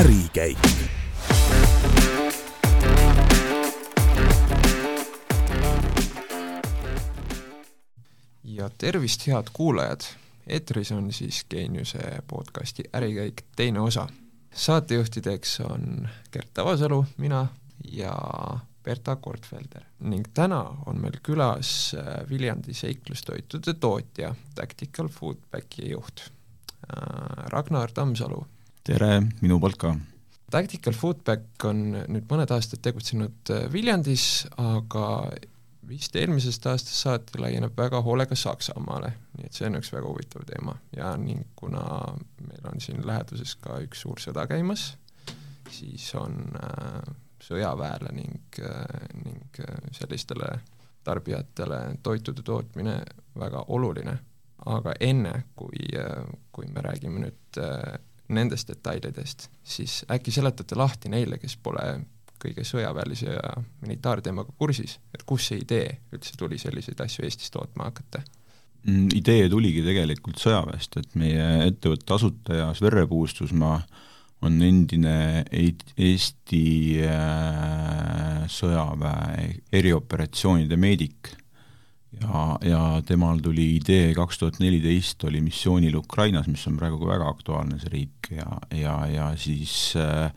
ärikäik. ja tervist, head kuulajad! eetris on siis Geeniuse podcasti Ärikäik teine osa. saatejuhtideks on Gert Tavasalu, mina ja Berta Kortfelder ning täna on meil külas äh, Viljandi seiklustoitude tootja Tactical Foodbacki juht äh, Ragnar Tammsalu. Tere minu poolt ka! Tactical Foodback on nüüd mõned aastad tegutsenud äh, Viljandis, aga vist eelmisest aastast saati laieneb väga hoolega Saksamaale, nii et see on üks väga huvitav teema ja ning kuna meil on siin läheduses ka üks suur sõda käimas, siis on äh, sõjaväele ning äh,, ning äh, sellistele tarbijatele toitude tootmine väga oluline. aga enne, kui äh,, kui me räägime nüüd äh, nendest detailidest, siis äkki seletate lahti neile, kes pole kõige sõjaväelise ja militaarteemaga kursis, et kust see idee üldse tuli selliseid asju Eestis tootma hakata? Mm, idee tuligi tegelikult sõjaväest, et meie ettevõtte asutaja Sverre Puustusmaa on endine Eesti äh, sõjaväe erioperatsioonide meedik ja, ja temal tuli idee kaks tuhat neliteist, oli missioonil Ukrainas, mis on praegu väga aktuaalne see riik. Ja, ja, ja siis äh,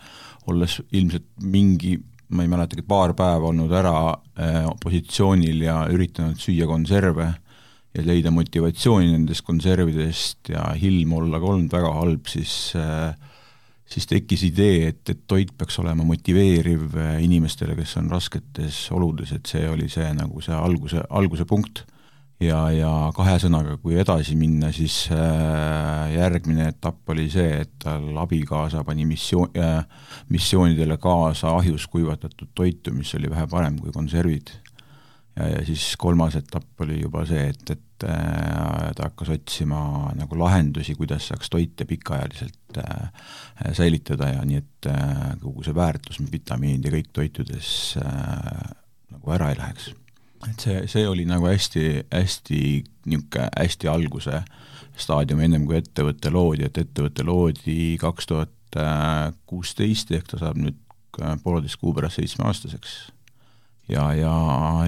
olles ilmselt mingi, ma ei mäletagi, paar päeva olnud ära äh, positsioonil ja üritanud süüa konserve ja leida motivatsiooni nendest konservidest ja ilm olla ka olnud väga halb, siis äh, siis tekkis idee, et, et toit peaks olema motiveeriv äh, inimestele, kes on rasketes oludes, et see oli see nagu see alguse, alguse punkt ja, ja kahe sõnaga, kui edasi minna, siis äh, järgmine etapp oli see, et tal abikaasa pani missioon äh,, missioonidele kaasa ahjus kuivatatud toitu, mis oli vähe parem kui konservid. ja, ja siis kolmas etapp oli juba see, et, et äh, ta hakkas otsima nagu lahendusi, kuidas saaks toite pikaajaliselt äh, säilitada ja nii, et äh, kogu see väärtus, vitamiinid ja kõik toitudes nagu ära ei läheks et see, see oli nagu hästi, hästi niisugune hästi alguse staadium, ennem kui ettevõte loodi, et ettevõte loodi kaks tuhat kuusteist, ehk ta saab nüüd pooleteist kuu pärast seitsmeaastaseks. Ja, ja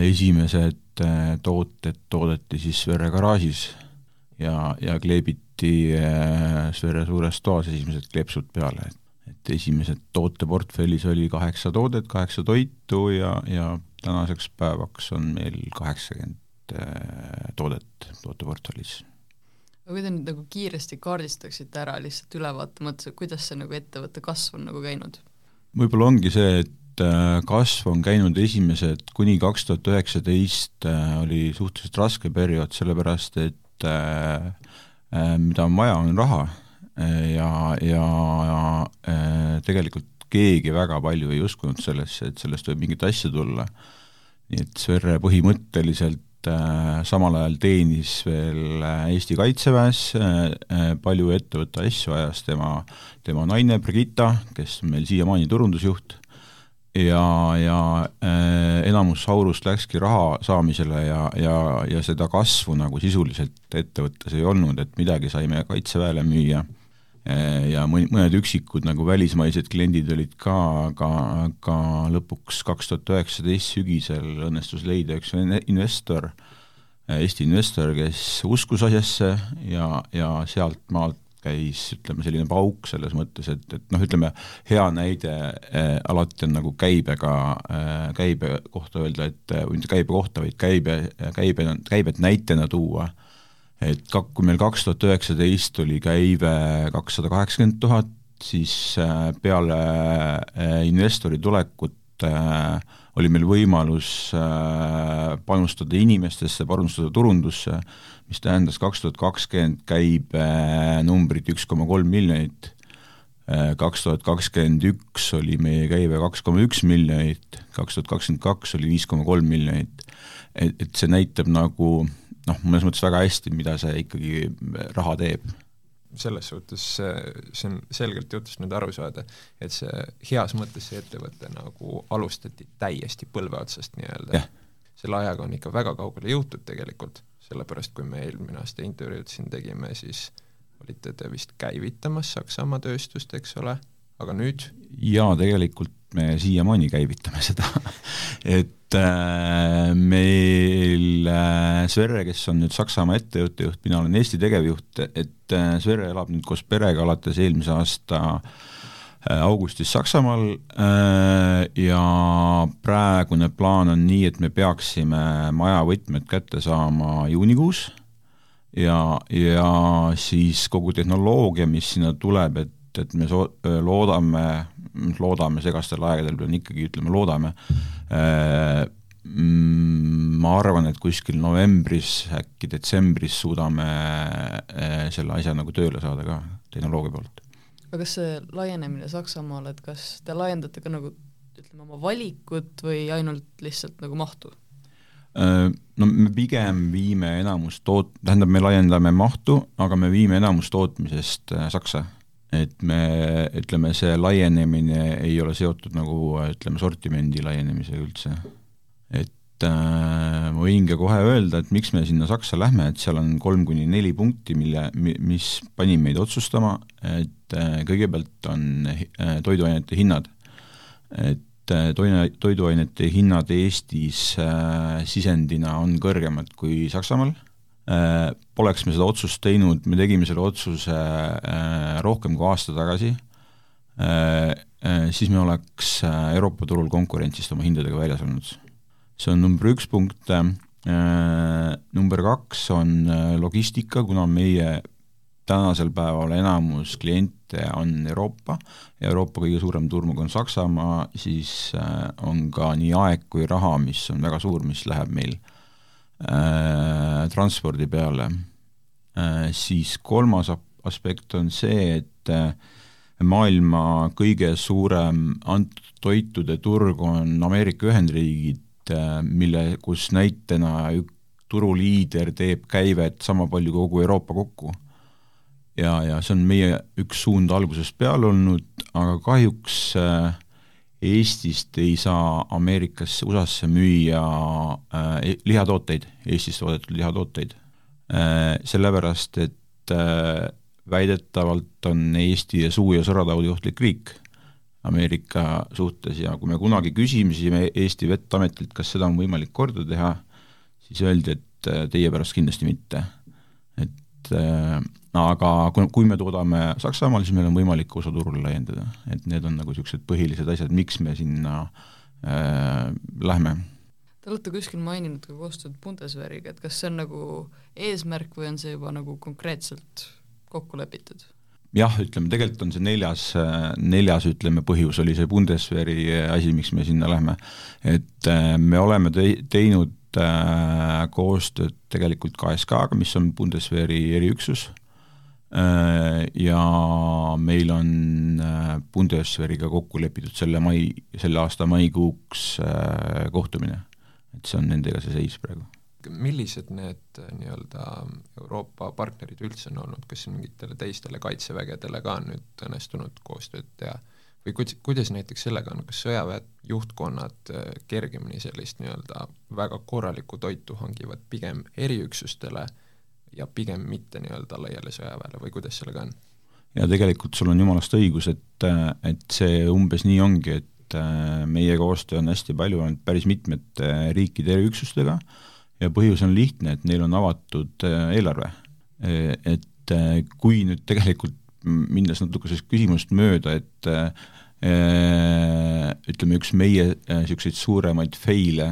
esimesed äh, tooted toodeti siis Sverre garaažis ja, ja kleebiti äh, Sverre suures toas esimesed kleepsud peale, et et esimesed tooteportfellis oli kaheksa toodet, kaheksa toitu ja, ja tänaseks päevaks on meil kaheksakümmend äh, toodet tooteportfellis. aga kui te nüüd nagu kiiresti kaardistaksite ära lihtsalt ülevaate mõttes, et kuidas see nagu ettevõtte kasv on nagu käinud? võib-olla ongi see, et kasv on käinud esimesed kuni kaks tuhat üheksateist äh, oli suhteliselt raske periood, sellepärast et äh, mida on vaja, on raha ja, ja, ja tegelikult keegi väga palju ei uskunud sellesse, et sellest võib mingit asja tulla. nii et Sverre põhimõtteliselt äh, samal ajal teenis veel äh, Eesti Kaitseväes äh,, äh, palju ettevõtte asju ajas tema, tema naine Brigitta, kes on meil siiamaani turundusjuht, ja, ja äh, enamus aurust läkski raha saamisele ja, ja, ja seda kasvu nagu sisuliselt ettevõttes ei olnud, et midagi saime Kaitseväele müüa. Eh, ja mõni, mõned üksikud nagu välismaised kliendid olid ka, aga, aga lõpuks kaks tuhat üheksateist sügisel õnnestus leida üks investor, eh, Eesti investor, kes uskus asjasse ja, ja sealt maalt käis, ütleme, selline pauk selles mõttes, et, et noh, ütleme, hea näide äh, alati on nagu käibega äh,, käibe kohta öelda, et või mitte käibe kohta, vaid käibe, käibe, käibet näitena tuua. Et kak-, kui meil kaks tuhat üheksateist oli käive kakssada kaheksakümmend tuhat, siis äh, peale äh, investori tulekut äh, oli meil võimalus panustada inimestesse, panustada turundusse, mis tähendas kaks tuhat kakskümmend käibenumbrit üks koma kolm miljonit, kaks tuhat kakskümmend üks oli meie käive kaks koma üks miljonit, kaks tuhat kakskümmend kaks oli viis koma kolm miljonit. et, et see näitab nagu noh, mõnes mõttes väga hästi, mida see ikkagi raha teeb. Selles suhtes see on selgelt jutust nüüd aru saada, et see heas mõttes see ettevõte nagu alustati täiesti põlve otsast nii-öelda selle ajaga on ikka väga kaugele jõutud tegelikult, sellepärast kui me eelmine aasta intervjuud siin tegime, siis olite te vist käivitamas Saksamaa tööstust, eks ole, aga nüüd? jaa, tegelikult me siiamaani käivitame seda. et äh, meil äh, Sverre, kes on nüüd Saksamaa ettevõttejuht, mina olen Eesti tegevjuht, et äh, Sverre elab nüüd koos perega alates eelmise aasta äh, augustis Saksamaal äh, ja praegune plaan on nii, et me peaksime maja võtmed kätte saama juunikuus ja, ja siis kogu tehnoloogia, mis sinna tuleb, et, et me so-, loodame, loodame segastel aegadel, pean ikkagi ütlema, loodame, mm, ma arvan, et kuskil novembris, äkki detsembris suudame selle asja nagu tööle saada ka tehnoloogia poolt. aga kas see laienemine Saksamaale, et kas te laiendate ka nagu ütleme, oma valikut või ainult lihtsalt nagu mahtu? No me pigem viime enamus toot-, tähendab, me laiendame mahtu, aga me viime enamus tootmisest Saksa et me ütleme, see laienemine ei ole seotud nagu ütleme, sortimendi laienemisega üldse. et äh, ma võin ka kohe öelda, et miks me sinna Saksa lähme, et seal on kolm kuni neli punkti, mille, mis pani meid otsustama, et äh, kõigepealt on äh, toiduainete hinnad. et äh, toine, toiduainete hinnad Eestis äh, sisendina on kõrgemad kui Saksamaal Äh, poleks me seda otsust teinud, me tegime selle otsuse äh, rohkem kui aasta tagasi, äh, siis me oleks Euroopa turul konkurentsist oma hindadega väljas olnud. see on number üks punkt, number kaks on logistika, kuna meie tänasel päeval enamus kliente on Euroopa Euroopa kõige suurem turg on Saksamaa, siis on ka nii aeg kui raha, mis on väga suur, mis läheb meil äh, äh, transpordi peale äh,, siis kolmas aspekt on see, et äh, maailma kõige suurem toitude turg on Ameerika Ühendriigid äh,, mille, kus näitena turuliider teeb käivet sama palju kui kogu Euroopa kokku. ja, ja see on meie üks suund algusest peale olnud, aga kahjuks äh, Eestist ei saa Ameerikasse, USA-sse müüa äh, e-, lihatooteid, Eestis toodetud lihatooteid äh,, sellepärast et äh, väidetavalt on Eesti suu- ja sõrataudi ohtlik riik Ameerika suhtes ja kui me kunagi küsisime Eesti Vettametilt, kas seda on võimalik korda teha, siis öeldi, et äh, teie pärast kindlasti mitte. Et äh, aga kui, kui me toodame Saksamaal, siis meil on võimalik osa turule laiendada, et need on nagu niisugused põhilised asjad, miks me sinna äh, lähme. Te olete kuskil maininud ka koostööd Bundeswehriga, et kas see on nagu eesmärk või on see juba nagu konkreetselt kokku lepitud? jah, ütleme tegelikult on see neljas, neljas ütleme põhjus oli see Bundeswehri asi, miks me sinna lähme. et äh, me oleme te-, teinud koostööd tegelikult KSK-ga, mis on Bundeswehri eriüksus Äh, ja meil on äh, Bundeswehriga kokku lepitud selle mai, selle aasta maikuuks äh, kohtumine. et see on nendega see seis praegu. millised need nii-öelda Euroopa partnerid üldse on olnud, kas mingitele teistele kaitsevägedele ka on nüüd õnnestunud koostööd teha? Või kuid-, kuidas näiteks sellega on, kas sõjaväe juhtkonnad kergemini sellist nii-öelda väga korralikku toitu hangivad pigem eriüksustele äh, ja pigem mitte nii-öelda laiali sõjaväele või kuidas sellega on? ja tegelikult sul on jumalast õigus, et, et see umbes nii ongi, et äh, meie koostöö on hästi palju olnud päris mitmete riikide eriüksustega ja põhjus on lihtne, et neil on avatud äh, eelarve. E, et äh, kui nüüd tegelikult minnes natuke sellest küsimusest mööda, et ütleme, üks meie niisuguseid suuremaid fail'e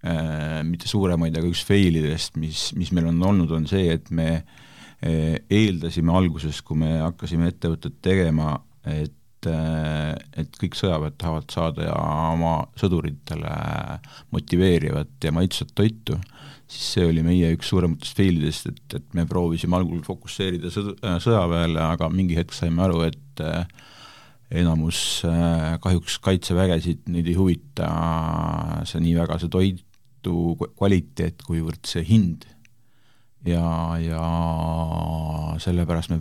Äh, mitte suuremaid, aga üks failidest, mis, mis meil on olnud, on see, et me äh, eeldasime alguses, kui me hakkasime ettevõtet tegema, et äh, et kõik sõjaväed tahavad saada ja oma sõduritele motiveerivat ja maitsvat toitu, siis see oli meie üks suurematest failidest, et, et me proovisime algul fokusseerida sõdu-, sõjaväele, aga mingi hetk saime aru, et enamus kahjuks kaitsevägesid, neid ei huvita see nii väga, see toit, toitu kvaliteet, kuivõrd see hind. ja, ja sellepärast me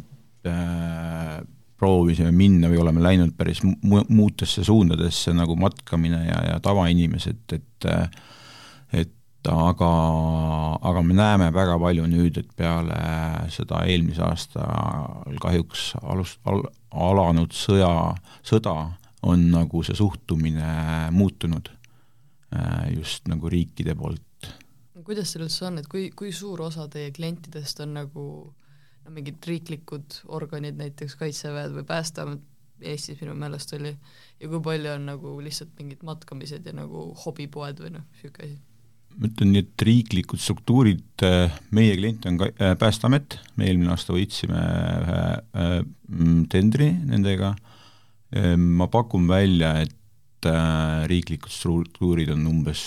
äh, proovisime minna või oleme läinud päris mu-, muutesse suundadesse nagu matkamine ja, ja tavainimesed, et et aga, aga me näeme väga palju nüüd, et peale seda eelmise aasta kahjuks alust- al,, alanud sõja, sõda on nagu see suhtumine muutunud äh, just nagu riikide poolt. kuidas see üldse on, et kui, kui suur osa teie klientidest on nagu no mingid riiklikud organid, näiteks Kaitseväed või Päästeamet, Eestis minu meelest oli, ja kui palju on nagu lihtsalt mingid matkamised ja nagu hobipoed või noh, niisugune asi? Ma ütlen nii, et riiklikud struktuurid, äh, meie klient on ka äh, Päästeamet, me eelmine aasta võitsime ühe äh, tendri nendega, ma pakun välja, et riiklikud struktuurid on umbes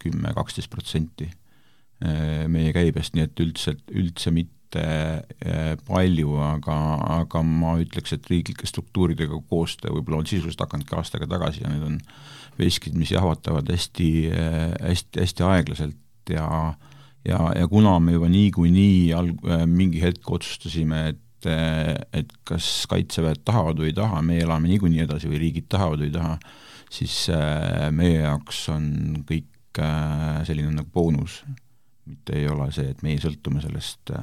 kümme, kaksteist protsenti meie käibest, nii et üldse, üldse mitte palju, aga, aga ma ütleks, et riiklike struktuuridega koostöö võib-olla on sisuliselt hakanudki aastaga tagasi ja need on veskid, mis jahvatavad hästi, hästi, hästi aeglaselt. Ja ja, ja kuna me juba niikuinii alg-, mingi hetk otsustasime, et et kas kaitseväed tahavad või ei taha, me elame niikuinii edasi või riigid tahavad või ei taha, siis meie jaoks on kõik selline nagu boonus, mitte ei ole see, et meie sõltume sellest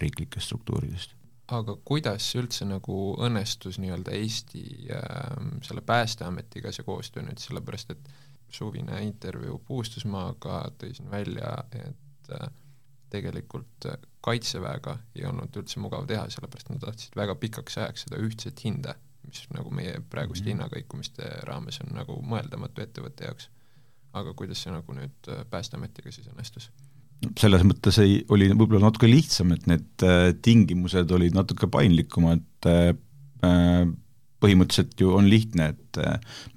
riiklikest struktuuridest aga kuidas üldse nagu õnnestus nii-öelda Eesti äh, selle Päästeametiga see koostöö nüüd, sellepärast et suvine intervjuu Puustusmaaga tõi siin välja, et äh, tegelikult Kaitseväega ei olnud üldse mugav teha, sellepärast nad tahtsid väga pikaks ajaks seda ühtset hinda, mis nagu meie praeguste mm -hmm. hinnakõikumiste raames on nagu mõeldamatu ettevõtte jaoks. aga kuidas see nagu nüüd äh, Päästeametiga siis õnnestus? Selles mõttes ei, oli võib-olla natuke lihtsam, et need äh, tingimused olid natuke paindlikumad, äh, äh, põhimõtteliselt ju on lihtne, et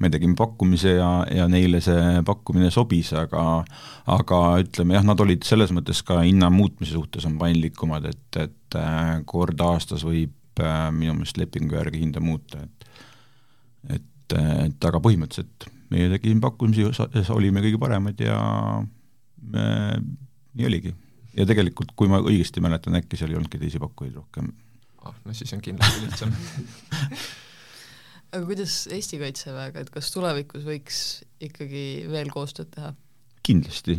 me tegime pakkumise ja, ja neile see pakkumine sobis, aga aga ütleme jah, nad olid selles mõttes ka hinna muutmise suhtes on paindlikumad, et, et kord aastas võib minu meelest lepingu järgi hinda muuta, et et, et aga põhimõtteliselt meie tegime pakkumisi, olime kõige paremad ja me nii oligi. ja tegelikult, kui ma õigesti mäletan, äkki seal ei olnudki teisi pakkujaid rohkem. ah, no siis on kindlasti lihtsam aga kuidas Eesti Kaitseväega, et kas tulevikus võiks ikkagi veel koostööd teha? kindlasti,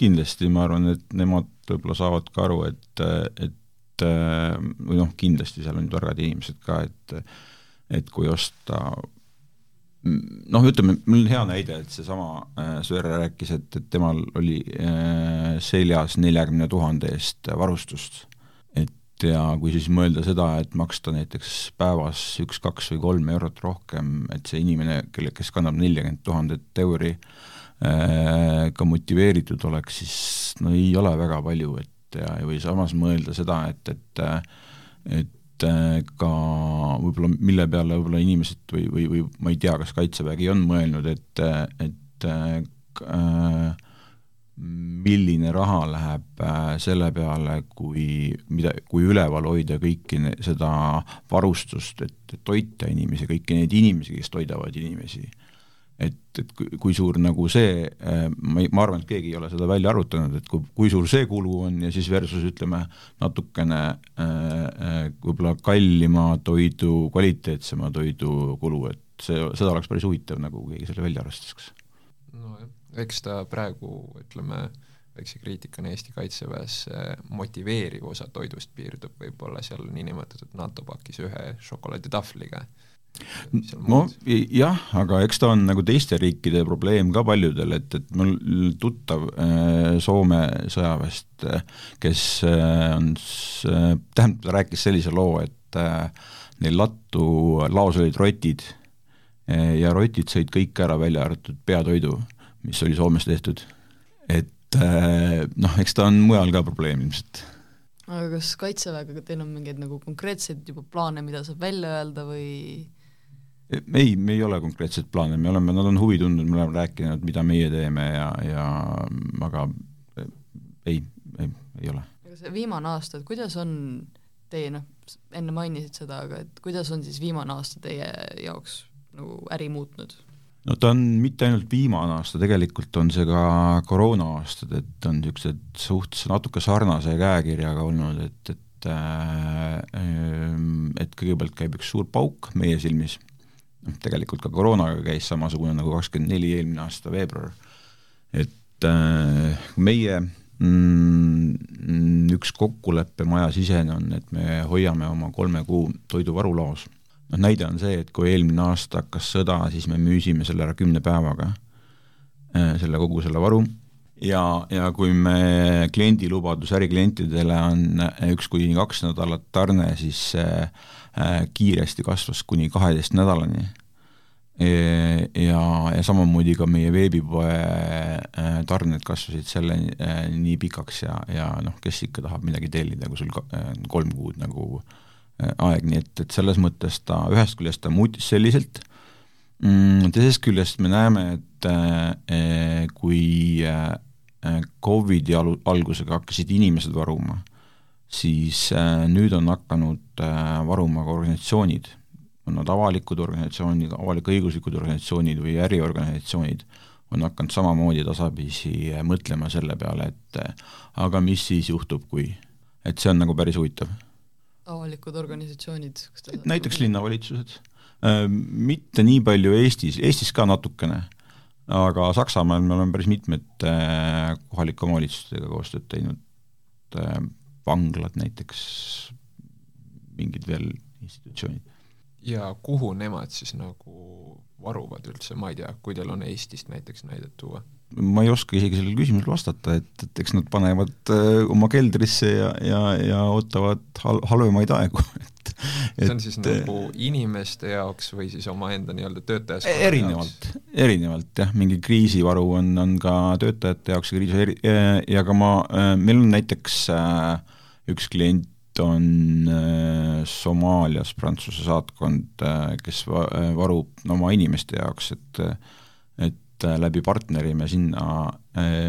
kindlasti, ma arvan, et nemad võib-olla saavad ka aru, et, et või noh, kindlasti seal on targad inimesed ka, et et kui osta noh, ütleme, mul on hea näide, et seesama äh, Sõõre rääkis, et, et temal oli äh, seljas neljakümne tuhande eest varustust. et ja kui siis mõelda seda, et maksta näiteks päevas üks, kaks või kolm eurot rohkem, et see inimene, kelle, kes kannab neljakümmet tuhandet euri äh,, ka motiveeritud oleks, siis no ei ole väga palju, et ja, või samas mõelda seda, et, et et et ka võib-olla, mille peale võib-olla inimesed või, või, või ma ei tea, kas Kaitsevägi on mõelnud, et, et äh, milline raha läheb äh, selle peale, kui, mida, kui üleval hoida kõiki ne, seda varustust, et toita inimesi, kõiki neid inimesi, kes toidavad inimesi et, et kui suur nagu see, äh, ma ei, ma arvan, et keegi ei ole seda välja arvutanud, et kui, kui suur see kulu on ja siis versus ütleme, natukene äh, äh, võib-olla kallima toidu, kvaliteetsema toidu kulu, et see, seda oleks päris huvitav, nagu keegi selle välja arvestaks. nojah, eks ta praegu, ütleme, väikse kriitikana Eesti Kaitseväes motiveeriv osa toidust piirdub võib-olla seal niinimetatud NATO pakis ühe šokolaaditahvliga no jah, aga eks ta on nagu teiste riikide probleem ka paljudel, et, et mul tuttav äh, Soome sõjaväest äh,, kes äh, on äh,, tähendab, ta rääkis sellise loo, et neil lattu laos olid rotid ja rotid sõid kõik ära, välja arvatud peatoidu, mis oli Soomes tehtud. et noh, eks ta on mujal ka probleem ilmselt aga kas Kaitseväega teil on mingeid nagu konkreetseid juba plaane, mida saab välja öelda või ei, me ei ole konkreetseid plaane, me oleme, nad on huvi tundnud, me oleme rääkinud, mida meie teeme ja, ja aga ei, ei, ei ole. aga see viimane aasta, et kuidas on teie noh, enne mainisid seda, aga et kuidas on siis viimane aasta teie jaoks nagu äri muutnud? no ta on mitte ainult viimane aasta, tegelikult on see ka koroona-aastad, et on niisugused suht-, natuke sarnase käekirjaga olnud, et, et äh, et kõigepealt käib üks suur pauk meie silmis noh, tegelikult ka koroonaga käis samasugune nagu kakskümmend neli eelmine aasta veebruar, et äh, meie mm, üks kokkulepe maja sisene on, et me hoiame oma kolme kuu toiduvaru laos. noh, näide on see, et kui eelmine aasta hakkas sõda, siis me müüsime selle ära kümne päevaga, äh, selle kogu selle varu, ja, ja kui me kliendi lubadus äriklientidele on üks kuni kaks nädalat tarne, siis äh, kiiresti kasvas kuni kaheteist nädalani. Ja, ja samamoodi ka meie veebipoe äh, tarned kasvasid selle äh, nii pikaks ja, ja noh, kes ikka tahab midagi tellida, kui sul äh, kolm kuud nagu aeg, nii et, et selles mõttes ta ühest küljest ta muutis selliselt, mm, teisest küljest me näeme, et kui Covidi alu-, algusega hakkasid inimesed varuma, siis nüüd on hakanud varuma ka organisatsioonid on nad avalikud organisatsioonid, avalik-õiguslikud organisatsioonid või äriorganisatsioonid, on hakanud samamoodi tasapisi mõtlema selle peale, et aga mis siis juhtub, kui, et see on nagu päris huvitav. avalikud organisatsioonid? näiteks linnavalitsused, äh, mitte nii palju Eestis, Eestis ka natukene, aga Saksamaal me oleme päris mitmete äh, kohalike omavalitsustega koostööd teinud, äh, vanglad näiteks, mingid veel institutsioonid ja kuhu nemad siis nagu varuvad üldse, ma ei tea, kui teil on Eestist näiteks näidet tuua? Ma ei oska isegi sellele küsimusele vastata, et, et eks nad panevad äh, oma keldrisse ja, ja, ja ootavad hal-, halvemaid aegu, et see on siis et, nagu inimeste jaoks või siis omaenda nii-öelda töötajaskonna erinevalt, erinevalt jah, mingi kriisivaru on, on ka töötajate jaoks ja kriisi eri-, ja ka ma, äh, meil on näiteks äh, üks klient, on äh, Somaalias Prantsuse saatkond, äh, kes äh, varub oma inimeste jaoks, et et läbi partneri me sinna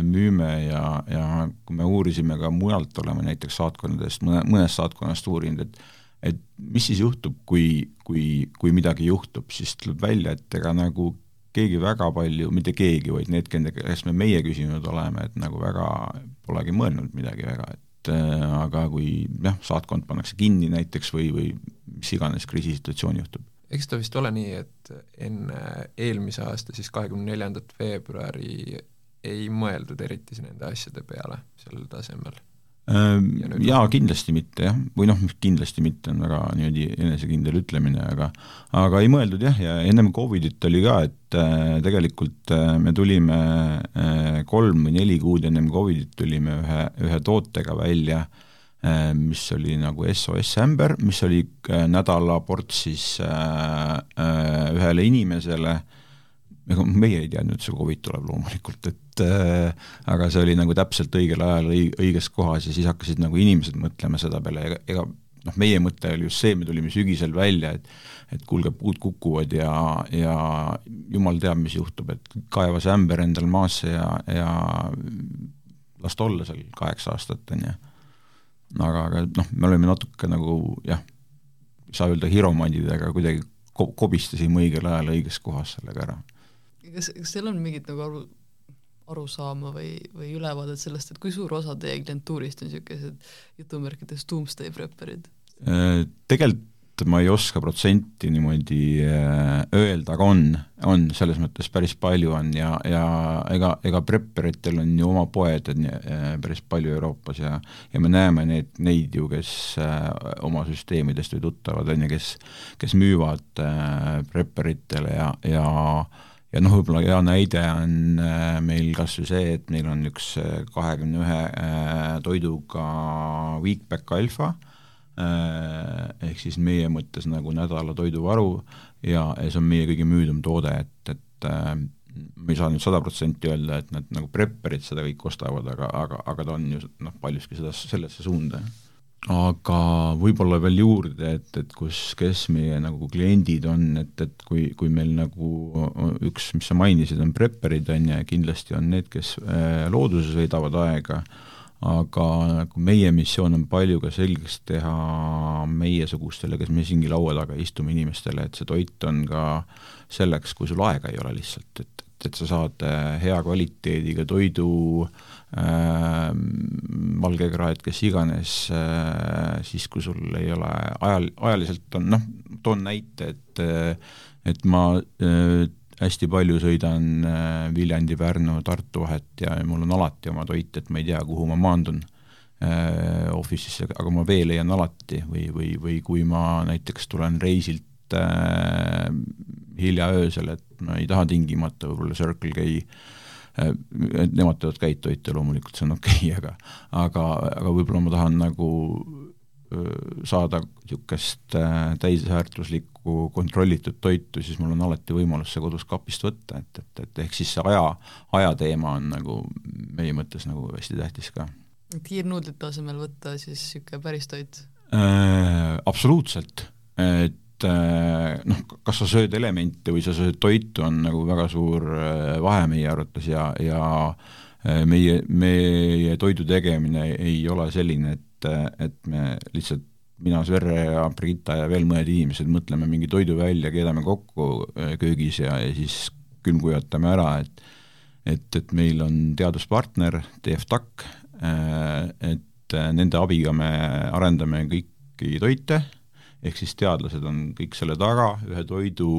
müüme ja, ja kui me uurisime ka mujalt, oleme näiteks saatkondadest, mõne, mõnest saatkonnast uurinud, et et mis siis juhtub, kui, kui, kui midagi juhtub, siis tuleb välja, et ega nagu keegi väga palju, mitte keegi, vaid need, käest me meie küsinud oleme, et nagu väga polegi mõelnud midagi väga, et et äh, aga kui jah, saatkond pannakse kinni näiteks või, või mis iganes kriisisituatsioon juhtub. Eks ta vist ole nii, et enne eelmise aasta siis kahekümne neljandat veebruari ei mõeldud eriti nende asjade peale sellel tasemel. Ehm, jaa, kindlasti mitte jah, või noh, kindlasti mitte on väga niimoodi enesekindel ütlemine, aga aga ei mõeldud jah, ja ennem Covidit oli ka, et äh, tegelikult äh, me tulime äh, kolm või neli kuud ennem Covidit tulime ühe, ühe tootega välja äh,, mis oli nagu SOS ämber, mis oli äh, nädalaport siis äh, äh, ühele inimesele äh, ega meie ei teadnud, see Covid tuleb loomulikult, et äh, aga see oli nagu täpselt õigel ajal õig-, õiges kohas ja siis hakkasid nagu inimesed mõtlema seda peale, ega, ega noh, meie mõte oli just see, me tulime sügisel välja, et et kuulge, puud kukuvad ja, ja jumal teab, mis juhtub, et kaeva see ämber endal maasse ja, ja las ta olla seal kaheksa aastat, on ju. Aga, aga noh, me olime natuke nagu jah, ei saa öelda hiromandid, aga kuidagi ko-, kobistasime õigel ajal õiges kohas sellega ära kas, kas teil on mingit nagu aru, arusaama või, või ülevaadet sellest, et kui suur osa teie klientuurist on niisugused jutumärkides doomsday prepperid? Äh, tegelikult ma ei oska protsenti niimoodi äh, öelda, aga on, on, selles mõttes päris palju on ja, ja ega, ega prepperitel on ju oma poed on äh, päris palju Euroopas ja ja me näeme neid, neid ju, kes oma süsteemidest või tuttavad, on ju, kes, kes müüvad prepperitele ja, ja ja noh, võib-olla hea näide on äh, meil kas või see, et meil on üks äh, kahekümne ühe äh, toiduga Weekback Alpha, ehk siis meie mõttes nagu nädala toiduvaru ja, ja see on meie kõige müüdum toode, et, et me ei saa nüüd sada protsenti öelda, et nad nagu prepperid seda kõik ostavad, aga, aga, aga ta on ju noh, paljuski seda, sellesse suunda. Aga võib-olla veel juurde, et, et kus, kes meie nagu kliendid on, et, et kui, kui meil nagu üks, mis sa mainisid, on prepperid, on ju, kindlasti on need, kes äh, looduses veedavad aega, aga nagu meie missioon on palju ka selgeks teha meiesugustele, kes me siingi laua taga istume inimestele, et see toit on ka selleks, kui sul aega ei ole lihtsalt, et, et sa saad äh, hea kvaliteediga toidu äh, äh, valgekraed, kes iganes äh,, siis kui sul ei ole ajal, ajaliselt on noh, toon näite, et et ma äh, hästi palju sõidan äh, Viljandi, Pärnu, Tartu vahet ja mul on alati oma toit, et ma ei tea, kuhu ma maandun äh, office'isse, aga ma vee leian alati või, või, või kui ma näiteks tulen reisilt äh, hilja öösel, et ma ei taha tingimata võib-olla Circle K äh, nemad teevad käittoitu loomulikult, see on okei okay,, aga aga, aga võib-olla ma tahan nagu saada niisugust äh, täisväärtuslikku kontrollitud toitu, siis mul on alati võimalus see kodus kapist võtta, et, et, et ehk siis see aja, ajateema on nagu meie mõttes nagu hästi tähtis ka. et kiirnuudlite asemel võtta siis niisugune päris toit äh,? Absoluutselt, et äh, noh, kas sa sööd elemente või sa sööd toitu, on nagu väga suur äh, vahe meie arvates ja, ja äh, meie, meie toidu tegemine ei ole selline, et et, et me lihtsalt mina, Sverre ja Brigitta ja veel mõned inimesed mõtleme mingi toidu välja, keedame kokku äh, köögis ja, ja siis külmkujutame ära, et et, et meil on teaduspartner TFTAC, äh, et äh, nende abiga me arendame kõiki toite, ehk siis teadlased on kõik selle taga, ühe toidu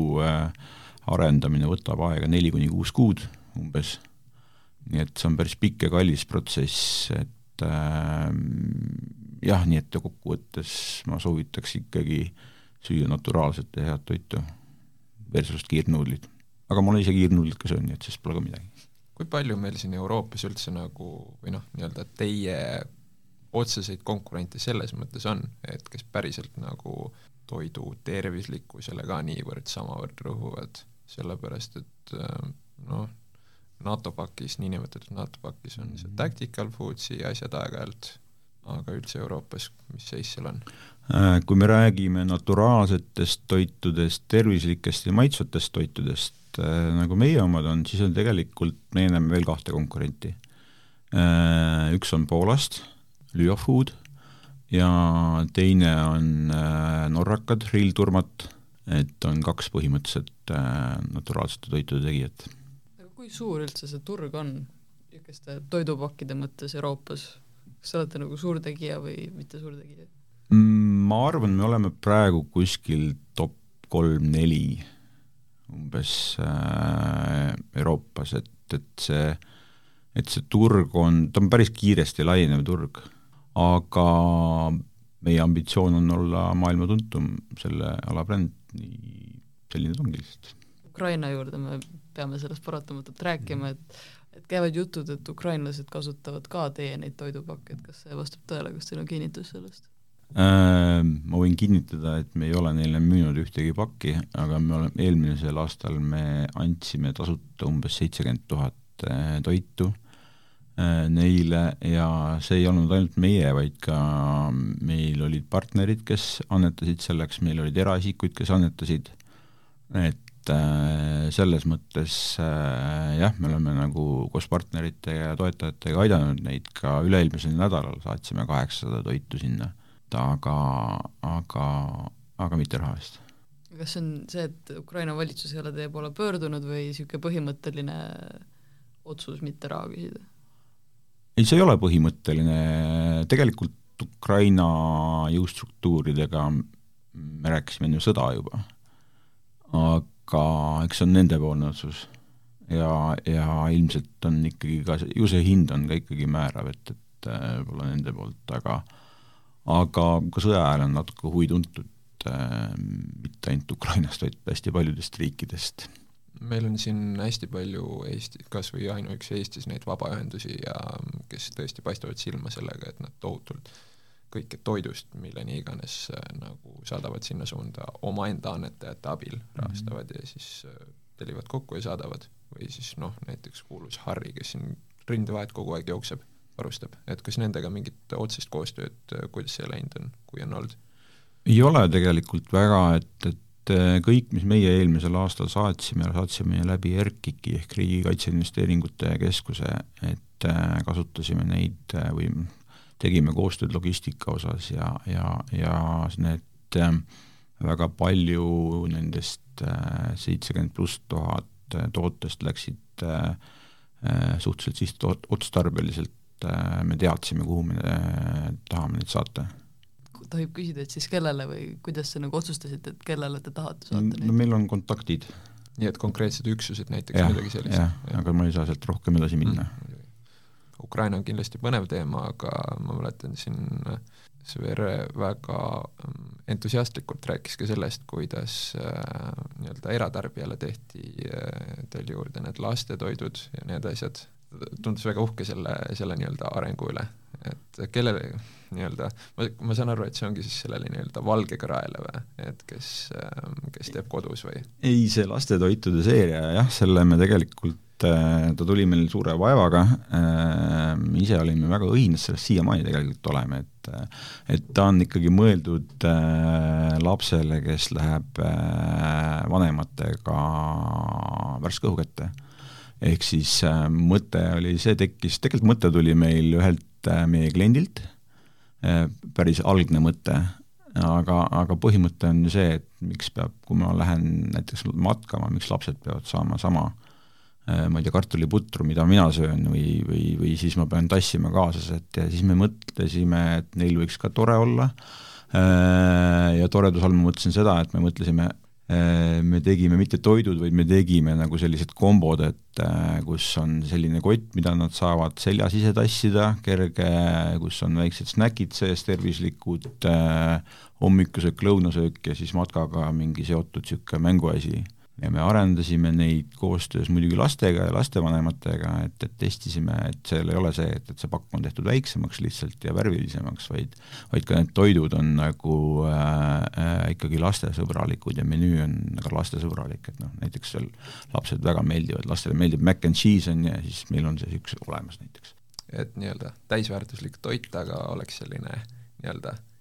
arendamine võtab aega neli kuni kuus kuud umbes. nii et see on päris pikk ja kallis protsess, et et äh, jah, nii et kokkuvõttes ma soovitaks ikkagi süüa naturaalset ja head toitu versus kiirnuudlid. aga ma olen ise kiirnuudlit ka söönud, nii et siis pole ka midagi. kui palju meil siin Euroopas üldse nagu või noh, nii-öelda teie otseseid konkurente selles mõttes on, et kes päriselt nagu toidu tervislikkusele ka niivõrd samavõrd rõhuvad, sellepärast et äh, noh, NATO pakis, niinimetatud NATO pakis on see mhm. tactical foods'i asjad aeg-ajalt, aga üldse Euroopas, mis seis seal on? Äh, kui me räägime naturaalsetest toitudest, tervislikest ja maitsvatest toitudest, äh, nagu meie omad on, siis on tegelikult, me näeme veel kahte konkurenti. Äh, üks on Poolast, Lyo Food, ja teine on norrakad, Real Turmat, et on kaks põhimõtteliselt naturaalsete toitude tegijat kui suur üldse see turg on niisuguste toidupakkide mõttes Euroopas, kas te olete nagu suurtegija või mitte suurtegija? Mm, ma arvan, me oleme praegu kuskil top kolm-neli umbes äh, Euroopas, et, et see, et see turg on, ta on päris kiiresti laienev turg, aga meie ambitsioon on olla maailma tuntum selle ala bränd, nii selline ta ongi lihtsalt. Ukraina juurde me peame sellest paratamatult rääkima, et et käivad jutud, et ukrainlased kasutavad ka teie neid toidupakke, et kas see vastab tõele, kas teil on kinnitus sellest äh,? Ma võin kinnitada, et me ei ole neile müünud ühtegi pakki, aga me oleme, eelmisel aastal me andsime tasuta umbes seitsekümmend tuhat äh, toitu äh, neile ja see ei olnud ainult meie, vaid ka meil olid partnerid, kes annetasid selleks, meil olid eraisikuid, kes annetasid, et et äh, selles mõttes äh, jah, me oleme nagu koos partnerite ja toetajatega aidanud neid ka üle-eelmisel nädalal saatsime kaheksasada toitu sinna, aga, aga, aga mitte raha eest. kas see on see, et Ukraina valitsus ei ole teie poole pöördunud või niisugune põhimõtteline otsus mitte raha küsida? ei, see ei ole põhimõtteline, tegelikult Ukraina jõustruktuuridega me rääkisime enne sõda juba, aga aga eks see on nendepoolne otsus. ja, ja ilmselt on ikkagi ka ju see hind on ka ikkagi määrav, et, et äh, võib-olla nende poolt, aga aga ka sõja ajal on natuke huvi tuntud äh, mitte ainult Ukrainast, vaid hästi paljudest riikidest. meil on siin hästi palju Eesti, kas või ainuüksi Eestis neid vabaühendusi ja kes tõesti paistavad silma sellega, et nad tohutult äh, kõike toidust, milleni iganes äh, nagu saadavad sinna suunda omaenda annetajate abil, mhm. rahastavad mm -hmm. ja siis äh, tellivad kokku ja saadavad. või siis noh, näiteks kuulus Harri, kes siin rindevahet kogu aeg jookseb, varustab, et kas nendega mingit otsest koostööd, äh, kuidas see läinud on, kui on olnud? ei ole tegelikult väga, et, et kõik, mis meie eelmisel aastal saatsime, saatsime läbi RKIK-i ehk Riigi Kaitseinvesteeringute Keskuse, et kasutasime neid või tegime koostööd logistika osas ja, ja, ja need äh, väga palju nendest äh, seitsekümmend pluss tuhat äh, tootest läksid suhteliselt sihtotstarbeliselt, me teadsime, kuhu me tahame neid saata tohib küsida, et siis kellele või kuidas te nagu otsustasite, et kellele te tahate saata neid? no meil on kontaktid nii et konkreetsed üksused näiteks midagi sellist? jah, aga ma ei saa sealt rohkem edasi minna mm.. Ukraina on kindlasti põnev teema, aga ma mäletan siin Svere väga mm, entusiastlikult rääkis ka sellest, kuidas äh, nii-öelda eratarbijale tehti äh, teil juurde need lastetoidud ja need asjad, tundus väga uhke selle, selle nii-öelda arengu üle, et kellele nii-öelda, ma, ma saan aru, et see ongi siis sellele nii-öelda valgega raele või, et kes, kes teeb kodus või? ei, see lastetoitude seeria jah, selle me tegelikult ta tuli meil suure vaevaga, ise olime väga õhinas sellest, siiamaani tegelikult oleme, et et ta on ikkagi mõeldud lapsele, kes läheb vanematega värske õhu kätte. Ehk siis mõte oli, see tekkis, tegelikult mõte tuli meil ühelt meie kliendilt, päris algne mõte, aga, aga põhimõte on ju see, et miks peab, kui ma lähen näiteks matkama, miks lapsed peavad saama sama Äh, ma ei tea, kartuliputru, mida mina söön või, või, või siis ma pean tassima kaasas, et ja siis me mõtlesime, et neil võiks ka tore olla, äh, ja toreduse all ma mõtlesin seda, et me mõtlesime, äh, me tegime mitte toidud, vaid me tegime nagu sellised kombod, et kus on selline kott, mida nad saavad seljas ise tassida, kerge, kus on väiksed snäkid sees, tervislikud, hommikusöök, lõunasöök ja siis matkaga mingi seotud niisugune mänguasi ja me arendasime neid koostöös muidugi lastega ja lastevanematega, et, et testisime, et seal ei ole see, et, et see pakk on tehtud väiksemaks lihtsalt ja värvilisemaks, vaid vaid ka need toidud on nagu äh, äh, ikkagi lastesõbralikud ja menüü on ka lastesõbralik, et noh, näiteks seal lapsed väga meeldivad, lastele meeldib mac and cheese on ja siis meil on see üks olemas näiteks. et nii-öelda täisväärtuslik toit, aga oleks selline nii-öelda Äh,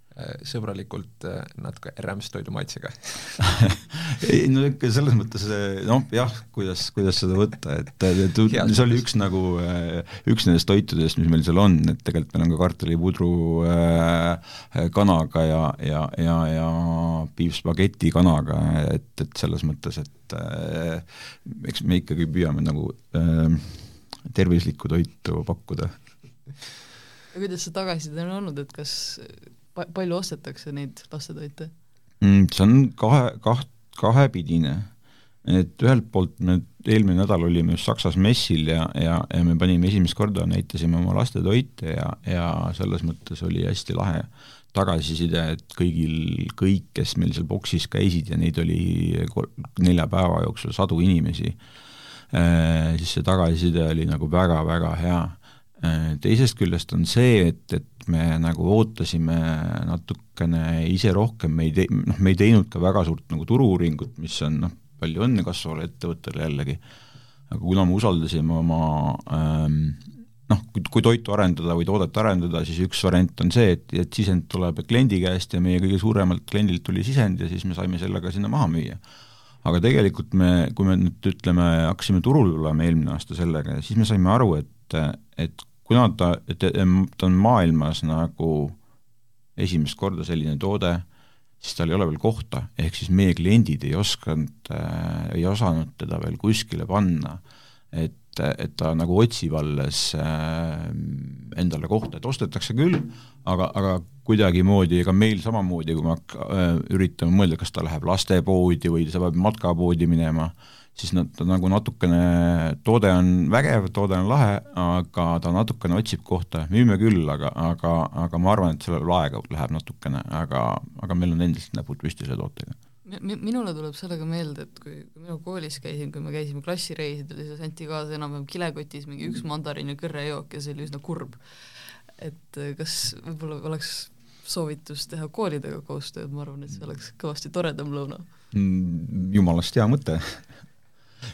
sõbralikult äh, natuke rämpstoidu maitsega ei no ikka selles mõttes noh, jah, kuidas, kuidas seda võtta, et, et see oli üks nagu, äh, üks nendest toitudest, mis meil seal on, et tegelikult meil on ka kartulipudru äh, kanaga ja, ja, ja, ja piimspageti kanaga, et, et selles mõttes, et äh, eks me ikkagi püüame nagu äh, tervislikku toitu pakkuda. kuidas see tagasiside on olnud, et kas palju ostetakse neid lastetoite mm,? see on kahe, kaht-, kahepidine. et ühelt poolt me eelmine nädal olime just Saksas messil ja, ja, ja me panime esimest korda, näitasime oma lastetoite ja, ja selles mõttes oli hästi lahe tagasiside, et kõigil, kõik, kes meil seal boksis käisid ja neid oli nelja päeva jooksul sadu inimesi eh,, siis see tagasiside oli nagu väga-väga hea teisest küljest on see, et, et me nagu ootasime natukene ise rohkem, me ei tei-, noh, me ei teinud ka väga suurt nagu turu-uuringut, mis on noh, palju õnne kasvavale ettevõttele jällegi, aga kuna me usaldasime oma ähm, noh, kui toitu arendada või toodet arendada, siis üks variant on see, et, et sisend tuleb kliendi käest ja meie kõige suuremalt kliendilt tuli sisend ja siis me saime selle ka sinna maha müüa. aga tegelikult me, kui me nüüd ütleme, hakkasime turule tulema eelmine aasta sellega, siis me saime aru, et, et kuna ta, ta on maailmas nagu esimest korda selline toode, siis tal ei ole veel kohta, ehk siis meie kliendid ei osanud äh,, ei osanud teda veel kuskile panna, et, et ta nagu otsib alles äh, endale kohta, et ostetakse küll, aga, aga kuidagimoodi, ega meil samamoodi, kui me äh, üritame mõelda, kas ta läheb lastepoodi või ta peab matkapoodi minema äh,, siis nad, nagu natukene, toode on vägev, toode on lahe, aga ta natukene otsib kohta, müüme küll, aga, aga, aga ma arvan, et sellel aega läheb natukene, aga, aga meil on endiselt näpud püsti selle tootega minule tuleb sellega meelde, et kui, kui mina koolis käisin, kui me käisime klassireisidel, siis anti kaasa enam-vähem kilekotis mingi üks mandariin ja kõrrejook ja see oli üsna kurb. et kas võib-olla oleks soovitus teha koolidega koostööd, ma arvan, et see oleks kõvasti toredam lõuna mm,. jumalast hea mõte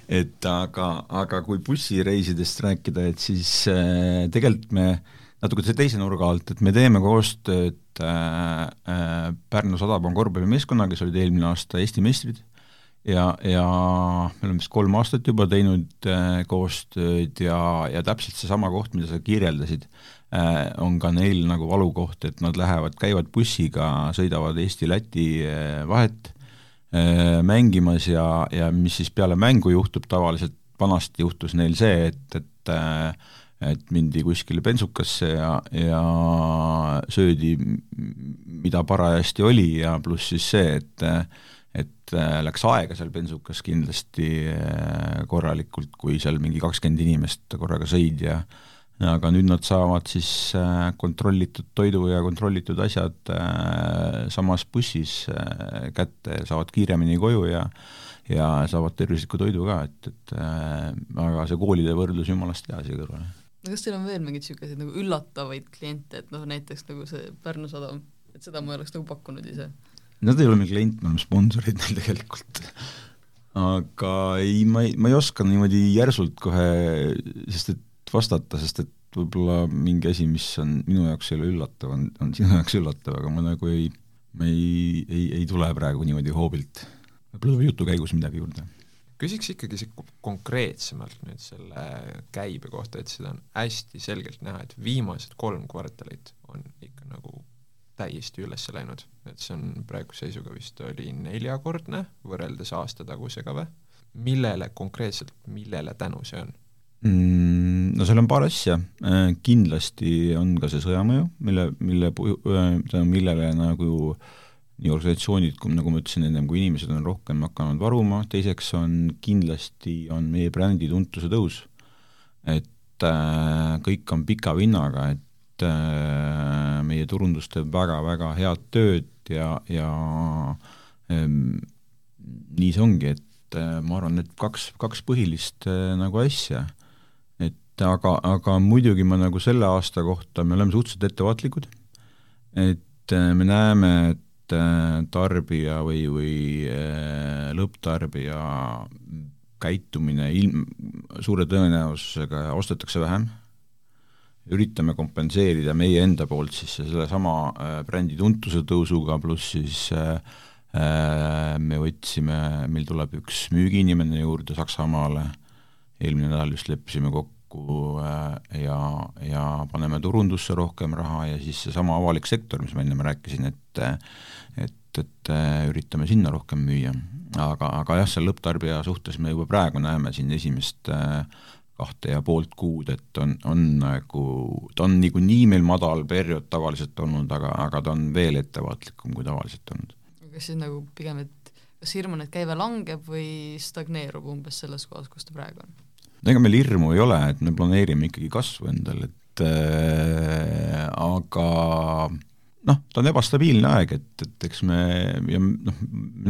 et aga, aga kui bussireisidest rääkida, et siis äh, tegelikult me natuke teise nurga alt, et me teeme koostööd äh, äh, Pärnu Sadama korvpallimeeskonnaga, kes olid eelmine aasta Eesti meistrid, ja, ja me oleme vist kolm aastat juba teinud äh, koostööd ja, ja täpselt seesama koht, mida sa kirjeldasid äh,, on ka neil nagu valukoht, et nad lähevad, käivad bussiga, sõidavad Eesti-Läti äh, vahet mängimas ja, ja mis siis peale mängu juhtub, tavaliselt vanasti juhtus neil see, et, et äh, et mindi kuskile bensukasse ja, ja söödi, mida parajasti oli ja pluss siis see, et et äh, läks aega seal bensukas kindlasti äh, korralikult, kui seal mingi kakskümmend inimest korraga sõid ja aga nüüd nad saavad siis äh, kontrollitud toidu ja kontrollitud asjad samas bussis kätte, saavad kiiremini koju ja ja saavad tervislikku toidu ka, et, et aga see koolide võrdlus jumalast hea siia kõrvale. no kas teil on veel mingeid niisuguseid nagu üllatavaid kliente, et noh, näiteks nagu see Pärnu sadam, et seda ma ei oleks nagu pakkunud ise? Nad ei ole meil klient, me oleme sponsorid neil tegelikult. aga ei, ma ei, ma ei oska niimoodi järsult kohe, sest et vastata, sest et võib-olla mingi asi, mis on minu jaoks ei ole üllatav, on, on sinu jaoks üllatav, aga ma nagu ei, ei, ei, ei tule praegu niimoodi hoobilt. võib-olla tuleb jutu käigus midagi juurde. küsiks ikkagi konkreetsemalt nüüd selle käibe kohta, et seda on hästi selgelt näha, et viimased kolm kvartalit on ikka nagu täiesti üles läinud, et see on praeguse seisuga vist oli neljakordne võrreldes aasta tagusega või? millele konkreetselt, millele tänu see on? No seal on paar asja, äh, kindlasti on ka see sõjamõju, mille, mille, tänu millele nagu nii organisatsioonid, nagu ma ütlesin ennem, kui inimesed on rohkem hakanud varuma, teiseks on kindlasti, on meie brändi tuntuse tõus. et äh, kõik on pika vinnaga, et äh, meie turundus teeb väga-väga head tööd ja, ja ähm, nii see ongi, et äh, ma arvan, et kaks, kaks põhilist äh, nagu asja, aga, aga muidugi ma nagu selle aasta kohta, me oleme suhteliselt ettevaatlikud, et äh, me näeme, et äh, tarbija või, või äh, lõpptarbija käitumine ilm, suure tõenäosusega ostetakse vähem. Üritame kompenseerida meie enda poolt siis sellesama brändi tuntuse tõusuga, pluss siis me võtsime, meil tuleb üks müügiinimene juurde Saksamaale, eelmine nädal just leppisime kokku ja, ja paneme turundusse rohkem raha ja siis seesama avalik sektor, mis ma ennem rääkisin, et et, et üritame sinna rohkem müüa. aga, aga jah, seal lõpptarbija suhtes me juba praegu näeme siin esimest äh, kahte ja poolt kuud, et on, on nagu, ta on niikuinii meil madal periood tavaliselt olnud, aga, aga ta on veel ettevaatlikum kui tavaliselt olnud. kas siis nagu pigem, et kas hirm on, et käive langeb või stagneerub umbes selles kohas, kus ta praegu on? Ega meil hirmu ei ole, et me planeerime ikkagi kasvu endale, et äh, aga noh, ta on ebastabiilne aeg, et, et eks me ja noh,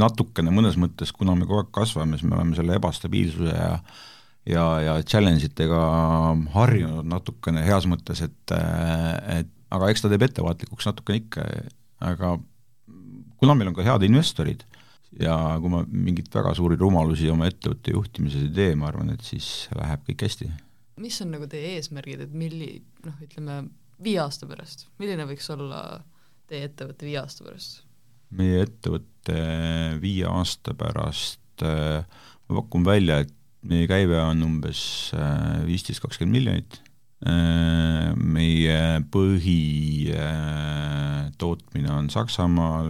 natukene mõnes mõttes, kuna me kogu aeg kasvame, siis me oleme selle ebastabiilsuse ja ja, ja challenge itega harjunud natukene heas mõttes, et, et aga eks ta teeb ettevaatlikuks natukene ikka, aga kuna meil on ka head investorid ja kui ma mingeid väga suuri rumalusi oma ettevõtte juhtimises ei tee, ma arvan, et siis läheb kõik hästi. mis on nagu teie eesmärgid, et milli-, noh, ütleme viie aasta pärast, milline võiks olla teie ettevõte viie aasta pärast? meie ettevõte viie aasta pärast äh, ma pakun välja, et meie käive on umbes äh, viisteist, kakskümmend miljonit, äh, meie põhitootmine on Saksamaal,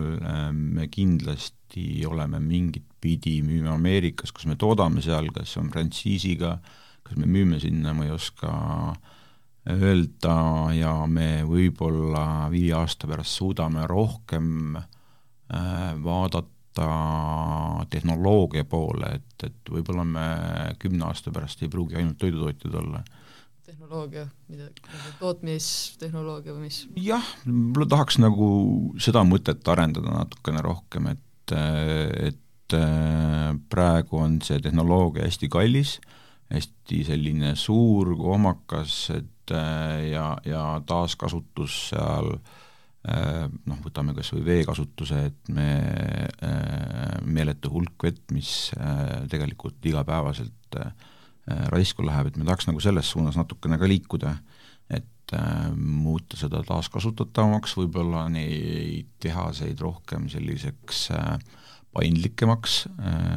me kindlasti oleme mingit pidi, müüme Ameerikas, kas me toodame seal, kas on frantsiisiga, kas me müüme sinna, ma ei oska öelda ja me võib-olla viie aasta pärast suudame rohkem vaadata vaadata tehnoloogia poole, et, et võib-olla me kümne aasta pärast ei pruugi ainult toidutootjad olla. tehnoloogia, mida, tootmistehnoloogia või mis? jah, tahaks nagu seda mõtet arendada natukene rohkem, et, et praegu on see tehnoloogia hästi kallis, hästi selline suur, kohmakas, et ja, ja taaskasutus seal äh, Äh, noh, võtame kas või veekasutuse, et me, äh, meeletu hulk vett, mis äh, tegelikult igapäevaselt raisku läheb, et me tahaks nagu selles suunas natukene ka liikuda, et muuta seda taaskasutatavamaks, võib-olla neid tehaseid rohkem selliseks paindlikemaks,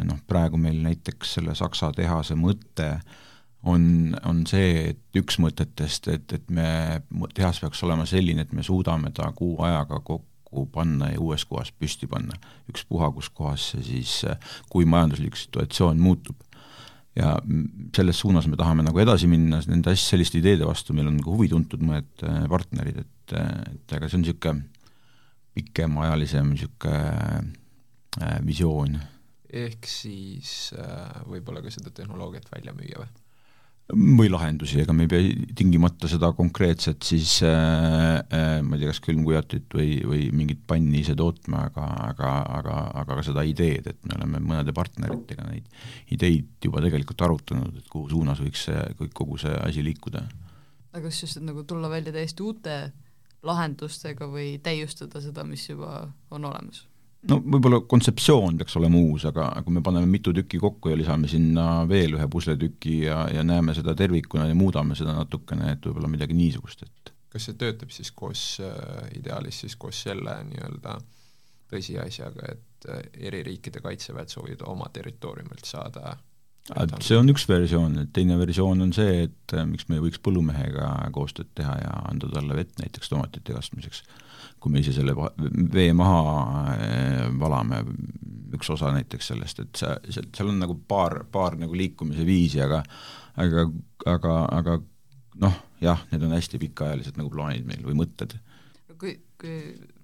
noh praegu meil näiteks selle Saksa tehase mõte äh, on, on see, et üks mõtetest, et, et me, tehas peaks olema selline, et me suudame ta kuu ajaga kokku panna ja uues kohas püsti panna. ükspuha, kus kohas see siis, kui majanduslik situatsioon muutub. Ja selles suunas me tahame nagu edasi minna, nende asj-, selliste ideede vastu meil on ka huvi tuntud mõned äh, partnerid, et, et aga see on niisugune pikemaajalisem niisugune visioon. ehk siis võib-olla ka seda tehnoloogiat välja müüa või? Või lahendusi, ega me ei pea tingimata seda konkreetset siis äh, äh, ma ei tea, kas külmkujatit või, või mingit panni ise tootma, aga, aga, aga, aga ka seda ideed, et me oleme mõnede partneritega neid ideid juba tegelikult arutanud, et kuhu suunas võiks see, kogu see asi liikuda. aga kas just, et nagu tulla välja täiesti uute lahendustega või täiustada seda, mis juba on olemas? No võib-olla kontseptsioon peaks olema uus, aga kui me paneme mitu tükki kokku ja lisame sinna veel ühe pusletüki ja, ja näeme seda tervikuna ja muudame seda natukene, et võib-olla midagi niisugust, et kas see töötab siis koos äh,, ideaalis siis koos selle nii-öelda tõsiasjaga, et äh, eri riikide kaitseväed soovivad oma territooriumilt saada? See on üks versioon, et teine versioon on see, et äh, miks me ei võiks põllumehega koostööd teha ja anda talle vett näiteks tomatite kasvamiseks kui me ise selle vee maha eh, valame, üks osa näiteks sellest, et see, seal on nagu paar, paar nagu liikumise viisi, aga aga, aga, aga noh, jah, need on hästi pikaajalised nagu plaanid meil või mõtted. kui, kui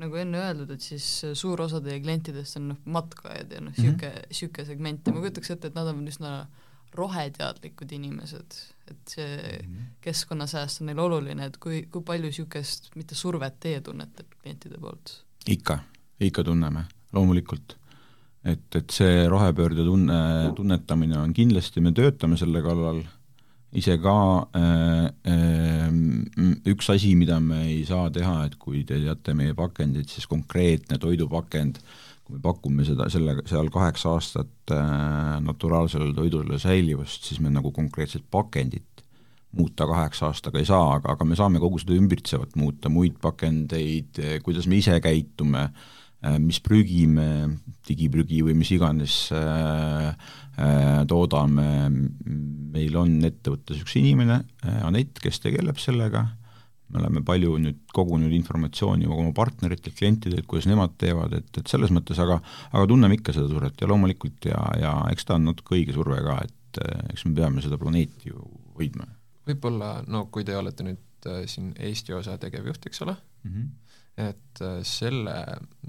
nagu enne öeldud, et siis suur osa teie klientidest on noh, matkajad ja noh, niisugune mm -hmm., niisugune segment ja ma kujutaks ette, et nad on üsna roheteadlikud inimesed, et see mm -hmm. keskkonnasääst on neil oluline, et kui, kui palju niisugust, mitte survet teie tunnete klientide poolt? ikka, ikka tunneme, loomulikult. et, et see rohepöörde tunne, tunnetamine on kindlasti, me töötame selle kallal, ise ka äh, äh, üks asi, mida me ei saa teha, et kui te teate meie pakendit, siis konkreetne toidupakend äh, kui me pakume seda, selle, seal kaheksa aastat äh, naturaalsele toidule säilivust, siis me nagu konkreetset pakendit muuta kaheksa aastaga ei saa, aga, aga me saame kogu seda ümbritsevat muuta, muid pakendeid, kuidas me ise käitume äh,, mis prügi me, digiprügi või mis iganes äh, äh, toodame, meil on ettevõttes üks inimene äh,, Anett, kes tegeleb sellega äh,, me oleme palju nüüd kogunud informatsiooni oma partneritelt, klientidelt, kuidas nemad teevad, et, et selles mõttes, aga aga tunneme ikka seda survet ja loomulikult ja, ja eks ta on natuke õige surve ka, et eh, eks me peame seda planeeti ju hoidma. võib-olla no kui te olete nüüd äh, siin Eesti osa tegevjuht, eks ole mm, -hmm. et äh, selle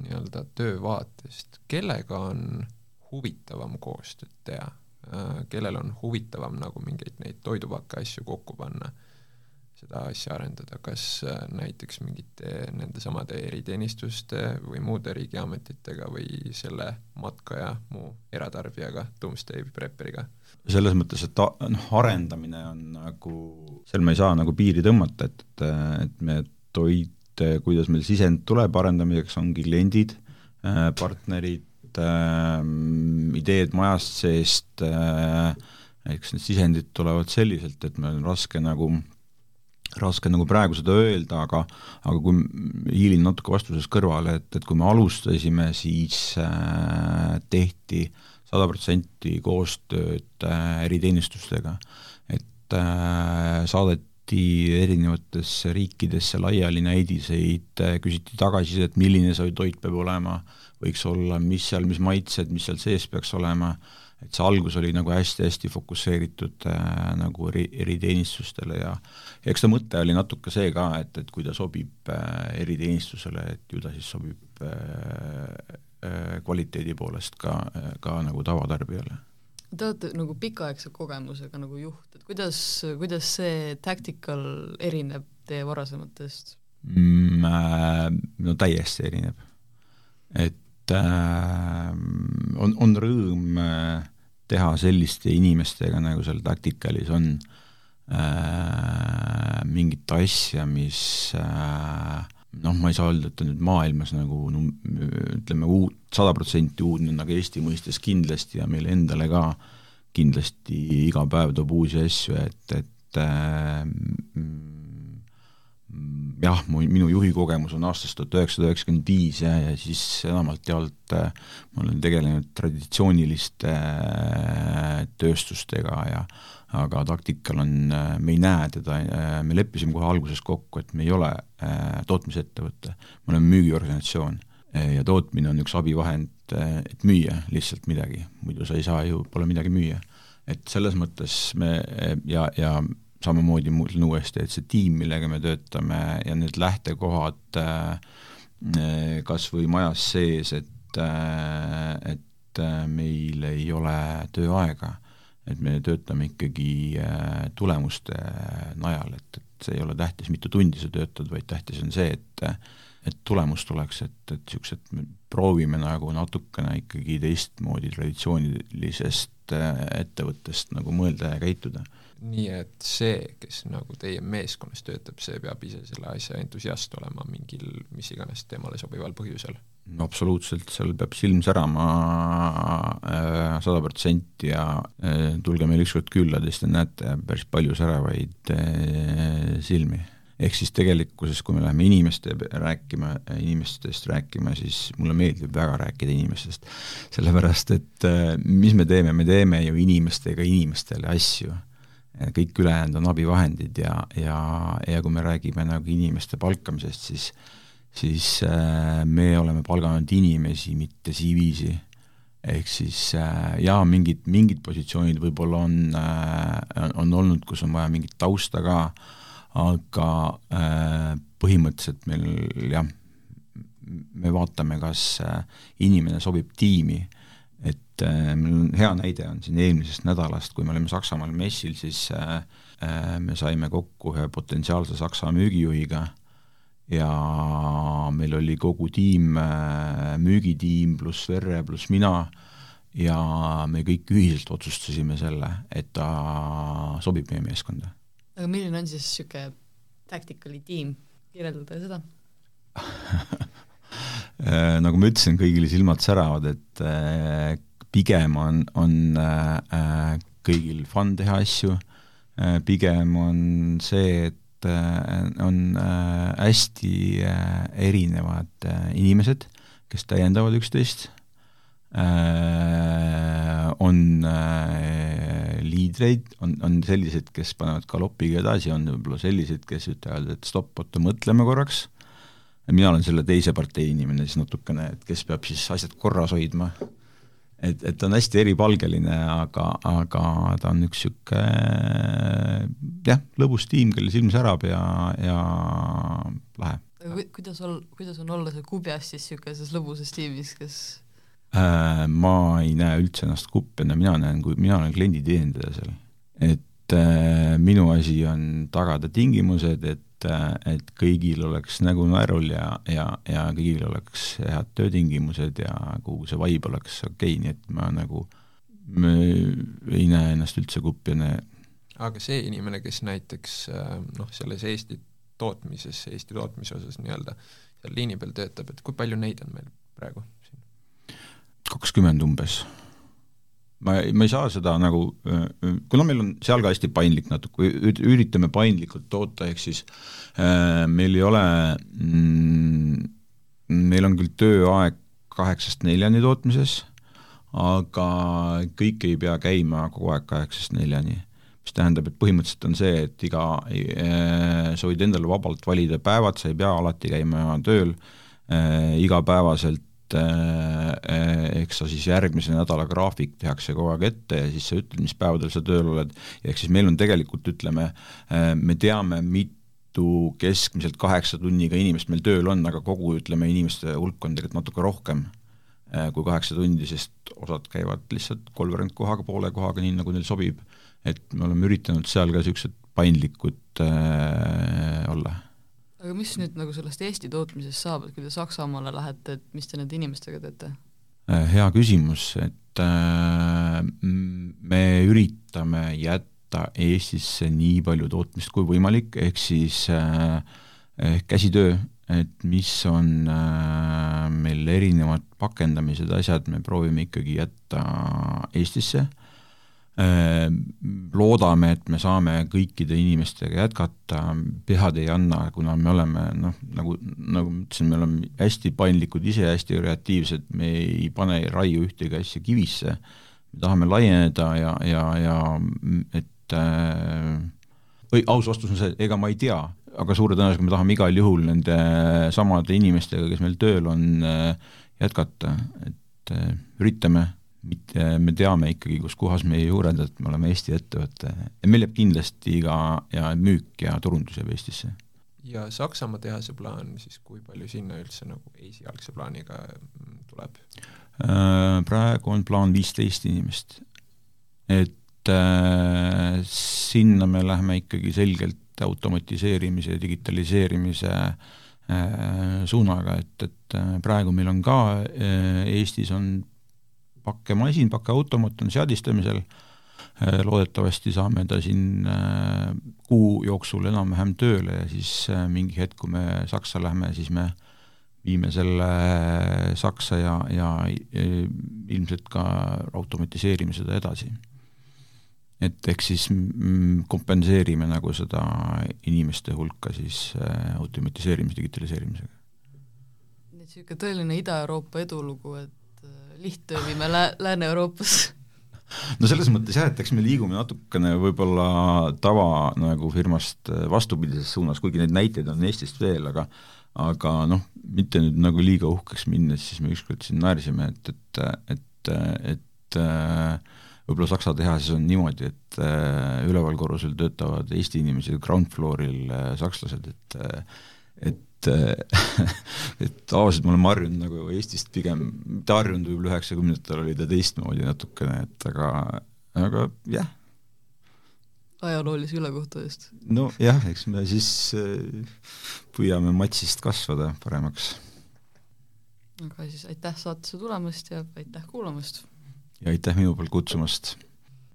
nii-öelda töö vaatest, kellega on huvitavam koostööd teha äh,, kellel on huvitavam nagu mingeid neid toidupakke asju kokku panna seda asja arendada, kas äh, näiteks mingite nendesamade eriteenistuste või muude riigiametitega või selle matka ja muu eratarbijaga, Doomsday Prepperiga? selles mõttes, et noh, arendamine on nagu, seal me ei saa nagu piiri tõmmata, et, et me toit, kuidas meil sisend tuleb arendamiseks, ongi kliendid, äh, partnerid, äh, ideed majast seest, eks need sisendid tulevad selliselt, et meil on raske nagu raske nagu praegu seda öelda, aga aga kui hiilin natuke vastuses kõrvale, et, et kui me alustasime, siis äh, tehti sada protsenti koostööd äh, eriteenistustega, et äh, saadeti erinevatesse riikidesse laiali näidiseid äh,, küsiti tagasisidet, milline see toit peab olema, võiks olla, mis seal, mis maitsed, mis seal sees peaks olema. äh,, et see algus oli nagu hästi-hästi fokusseeritud äh, nagu eri, eriteenistustele ja eks ta mõte oli natuke see ka, et, et kui ta sobib äh, eriteenistusele, et ju ta siis sobib äh, äh, kvaliteedi poolest ka äh,, ka nagu tavatarbijale. Te olete nagu pikaaegse kogemusega nagu juht, et kuidas, kuidas see tactical erineb teie varasematest mm,? Äh, no täiesti erineb. et äh, on, on rõõm äh, teha selliste inimestega, nagu seal Tacticalis on äh,, mingit asja, mis äh, noh, ma ei saa öelda, et ta nüüd maailmas nagu no ütleme, uut, sada protsenti uudne on, aga Eesti mõistes kindlasti ja meile endale ka kindlasti iga päev toob uusi asju, et, et äh, jah, mu, minu juhi kogemus on aastast tuhat üheksasada üheksakümmend viis ja, ja siis enamalt jaolt äh, ma olen tegelenud traditsiooniliste äh, tööstustega ja aga taktikal on, äh, me ei näe teda, me leppisime kohe alguses kokku, et me ei ole tootmisettevõte, me oleme müügiorganisatsioon ja tootmine on üks abivahend, et müüa lihtsalt midagi, muidu sa ei saa ju, pole midagi müüa. et selles mõttes me ja, ja samamoodi ma ütlen uuesti, et see tiim, millega me töötame ja need lähtekohad äh, kas või majas sees, et et, et meil ei ole tööaega, et me töötame ikkagi tulemuste najal, et, et see ei ole tähtis, mitu tundi sa töötad, vaid tähtis on see, et et tulemus tuleks, et, et niisugused, proovime nagu natukene ikkagi teistmoodi traditsioonilisest ettevõttest nagu mõelda ja käituda nii et see, kes nagu teie meeskonnas töötab, see peab ise selle asja entusiast olema mingil mis iganes temale sobival põhjusel? no absoluutselt, seal peab silm särama äh, sada protsenti ja äh, tulge meile ükskord külla, siis te näete päris palju säravaid äh, silmi ehk siis tegelikkuses, kui me läheme inimeste rääkima, inimestest rääkima, siis mulle meeldib väga rääkida inimestest. sellepärast, et mis me teeme, me teeme ju inimestega inimestele asju kõik ülejäänud on abivahendid ja, ja, ja kui me räägime nagu inimeste palkamisest, siis siis äh, me oleme palganud inimesi, mitte CV-si. ehk siis äh, jaa, mingid, mingid positsioonid võib-olla on äh,, on olnud, kus on vaja mingit tausta ka, aga äh, põhimõtteliselt meil jah, me vaatame, kas äh, inimene sobib tiimi et äh, meil on hea näide on siin eelmisest nädalast, kui me olime Saksamaal messil, siis äh, äh, me saime kokku ühe potentsiaalse Saksa müügijuhiga ja meil oli kogu tiim müügitiim pluss Verre pluss mina ja me kõik ühiselt otsustasime selle, et ta sobib meie meeskonda. aga milline on siis niisugune tactical'i tiim, kirjeldada seda nagu ma ütlesin, kõigil silmad säravad, et äh, pigem on, on äh, kõigil fun teha asju, pigem on see, et on hästi erinevad inimesed, kes täiendavad üksteist, on liidreid, on, on sellised, kes panevad galopiga edasi, on võib-olla sellised, kes ütlevad, et stopp, oota, mõtleme korraks mina olen selle teise partei inimene siis natukene, et kes peab siis asjad korras hoidma. et, et ta on hästi eripalgeline, aga, aga ta on üks niisugune jah, lõbus tiim, kelle silm särab ja, ja lahe. kuidas ol-, kuidas on olla see kubjas siis niisuguses lõbusas tiimis, kes äh, ma ei näe üldse ennast kupjana, mina näen, kui mina olen klienditeenindaja seal. et äh, minu asi on tagada tingimused, et et, et kõigil oleks nägu naerul ja, ja, ja kõigil oleks head töötingimused ja kogu see vibe oleks okei okay,, nii et ma nagu ma ei näe ennast üldse kupjana. aga see inimene, kes näiteks noh, selles Eesti tootmises, Eesti tootmise osas nii-öelda seal liini peal töötab, et kui palju neid on meil praegu siin? kakskümmend umbes ma, ma ei saa seda nagu, kuna meil on seal ka hästi paindlik natuke, üritame paindlikult toota, ehk siis äh, meil ei ole mm,, meil on küll tööaeg kaheksast neljani tootmises, aga kõik ei pea käima kogu aeg kaheksast neljani. mis tähendab, et põhimõtteliselt on see, et iga äh,, sa võid endale vabalt valida päevad, sa ei pea alati käima tööl äh,, igapäevaselt Äh, eks sa siis järgmise nädala graafik tehakse kogu aeg ette ja siis sa ütled, mis päevadel sa tööl oled, ehk siis meil on tegelikult, ütleme, äh, me teame, mitu keskmiselt kaheksa tunniga inimest meil tööl on, aga kogu, ütleme, inimeste hulk on tegelikult natuke rohkem äh, kui kaheksa tundi, sest osad käivad lihtsalt kolmveerand-kohaga, poole kohaga, nii nagu neil sobib. et me oleme üritanud seal ka niisugused paindlikud äh, olla mis nüüd nagu sellest Eesti tootmisest saab, et kui te Saksamaale lähete, et mis te nende inimestega teete? Äh, hea küsimus, et äh, me üritame jätta Eestisse nii palju tootmist kui võimalik, ehk siis äh, ehk käsitöö, et mis on äh, meil erinevad pakendamised, asjad, me proovime ikkagi jätta Eestisse loodame, et me saame kõikide inimestega jätkata, pead ei anna, kuna me oleme noh, nagu, nagu ma ütlesin, me oleme hästi paindlikud ise, hästi kreatiivsed, me ei pane, ei raiu ühtegi asja kivisse, me tahame laieneda ja, ja, ja et äh, või aus vastus on see, ega ma ei tea, aga suure tõenäosusega me tahame igal juhul nende samade inimestega, kes meil tööl on, äh, jätkata, et üritame mitte, me teame ikkagi, kus kohas meie juured, et me oleme Eesti ettevõte ja meil jääb kindlasti ka ja müük ja turundus jääb Eestisse. ja Saksamaa tehase plaan siis, kui palju sinna üldse nagu esialgse plaaniga tuleb? Praegu on plaan viisteist inimest. et äh, sinna me läheme ikkagi selgelt automatiseerimise ja digitaliseerimise äh, suunaga, et, et praegu meil on ka äh, Eestis on pakkemasin, pakkeautomaat on seadistamisel äh,, loodetavasti saame ta siin äh, kuu jooksul enam-vähem tööle ja siis äh, mingi hetk, kui me Saksa lähme, siis me viime selle Saksa ja, ja ilmselt ka automatiseerime seda edasi. et eks siis kompenseerime nagu seda inimeste hulka siis automatiseerimise, digitaliseerimisega. nii et niisugune tõeline Ida-Euroopa edulugu, et lihttöö viime lä-, Lääne-Euroopasse no selles mõttes jah, et eks me liigume natukene võib-olla tava nagu firmast vastupidises suunas, kuigi neid näiteid on Eestist veel, aga aga noh, mitte nüüd nagu liiga uhkeks minnes, siis me ükskord siin naersime, et, et, et, et võib-olla Saksa tehases on niimoodi, et üleval korrusel töötavad Eesti inimesed, ground floor'il sakslased, et et et tavaliselt me oleme harjunud nagu Eestist pigem, mitte harjunud, võib-olla üheksakümnendatel oli ta teistmoodi natukene, et aga, aga jah. ajaloolise ülekohtu eest. nojah, eks me siis äh, püüame matsist kasvada paremaks. aga siis aitäh saatesse tulemast ja aitäh kuulamast! ja aitäh minu poolt kutsumast!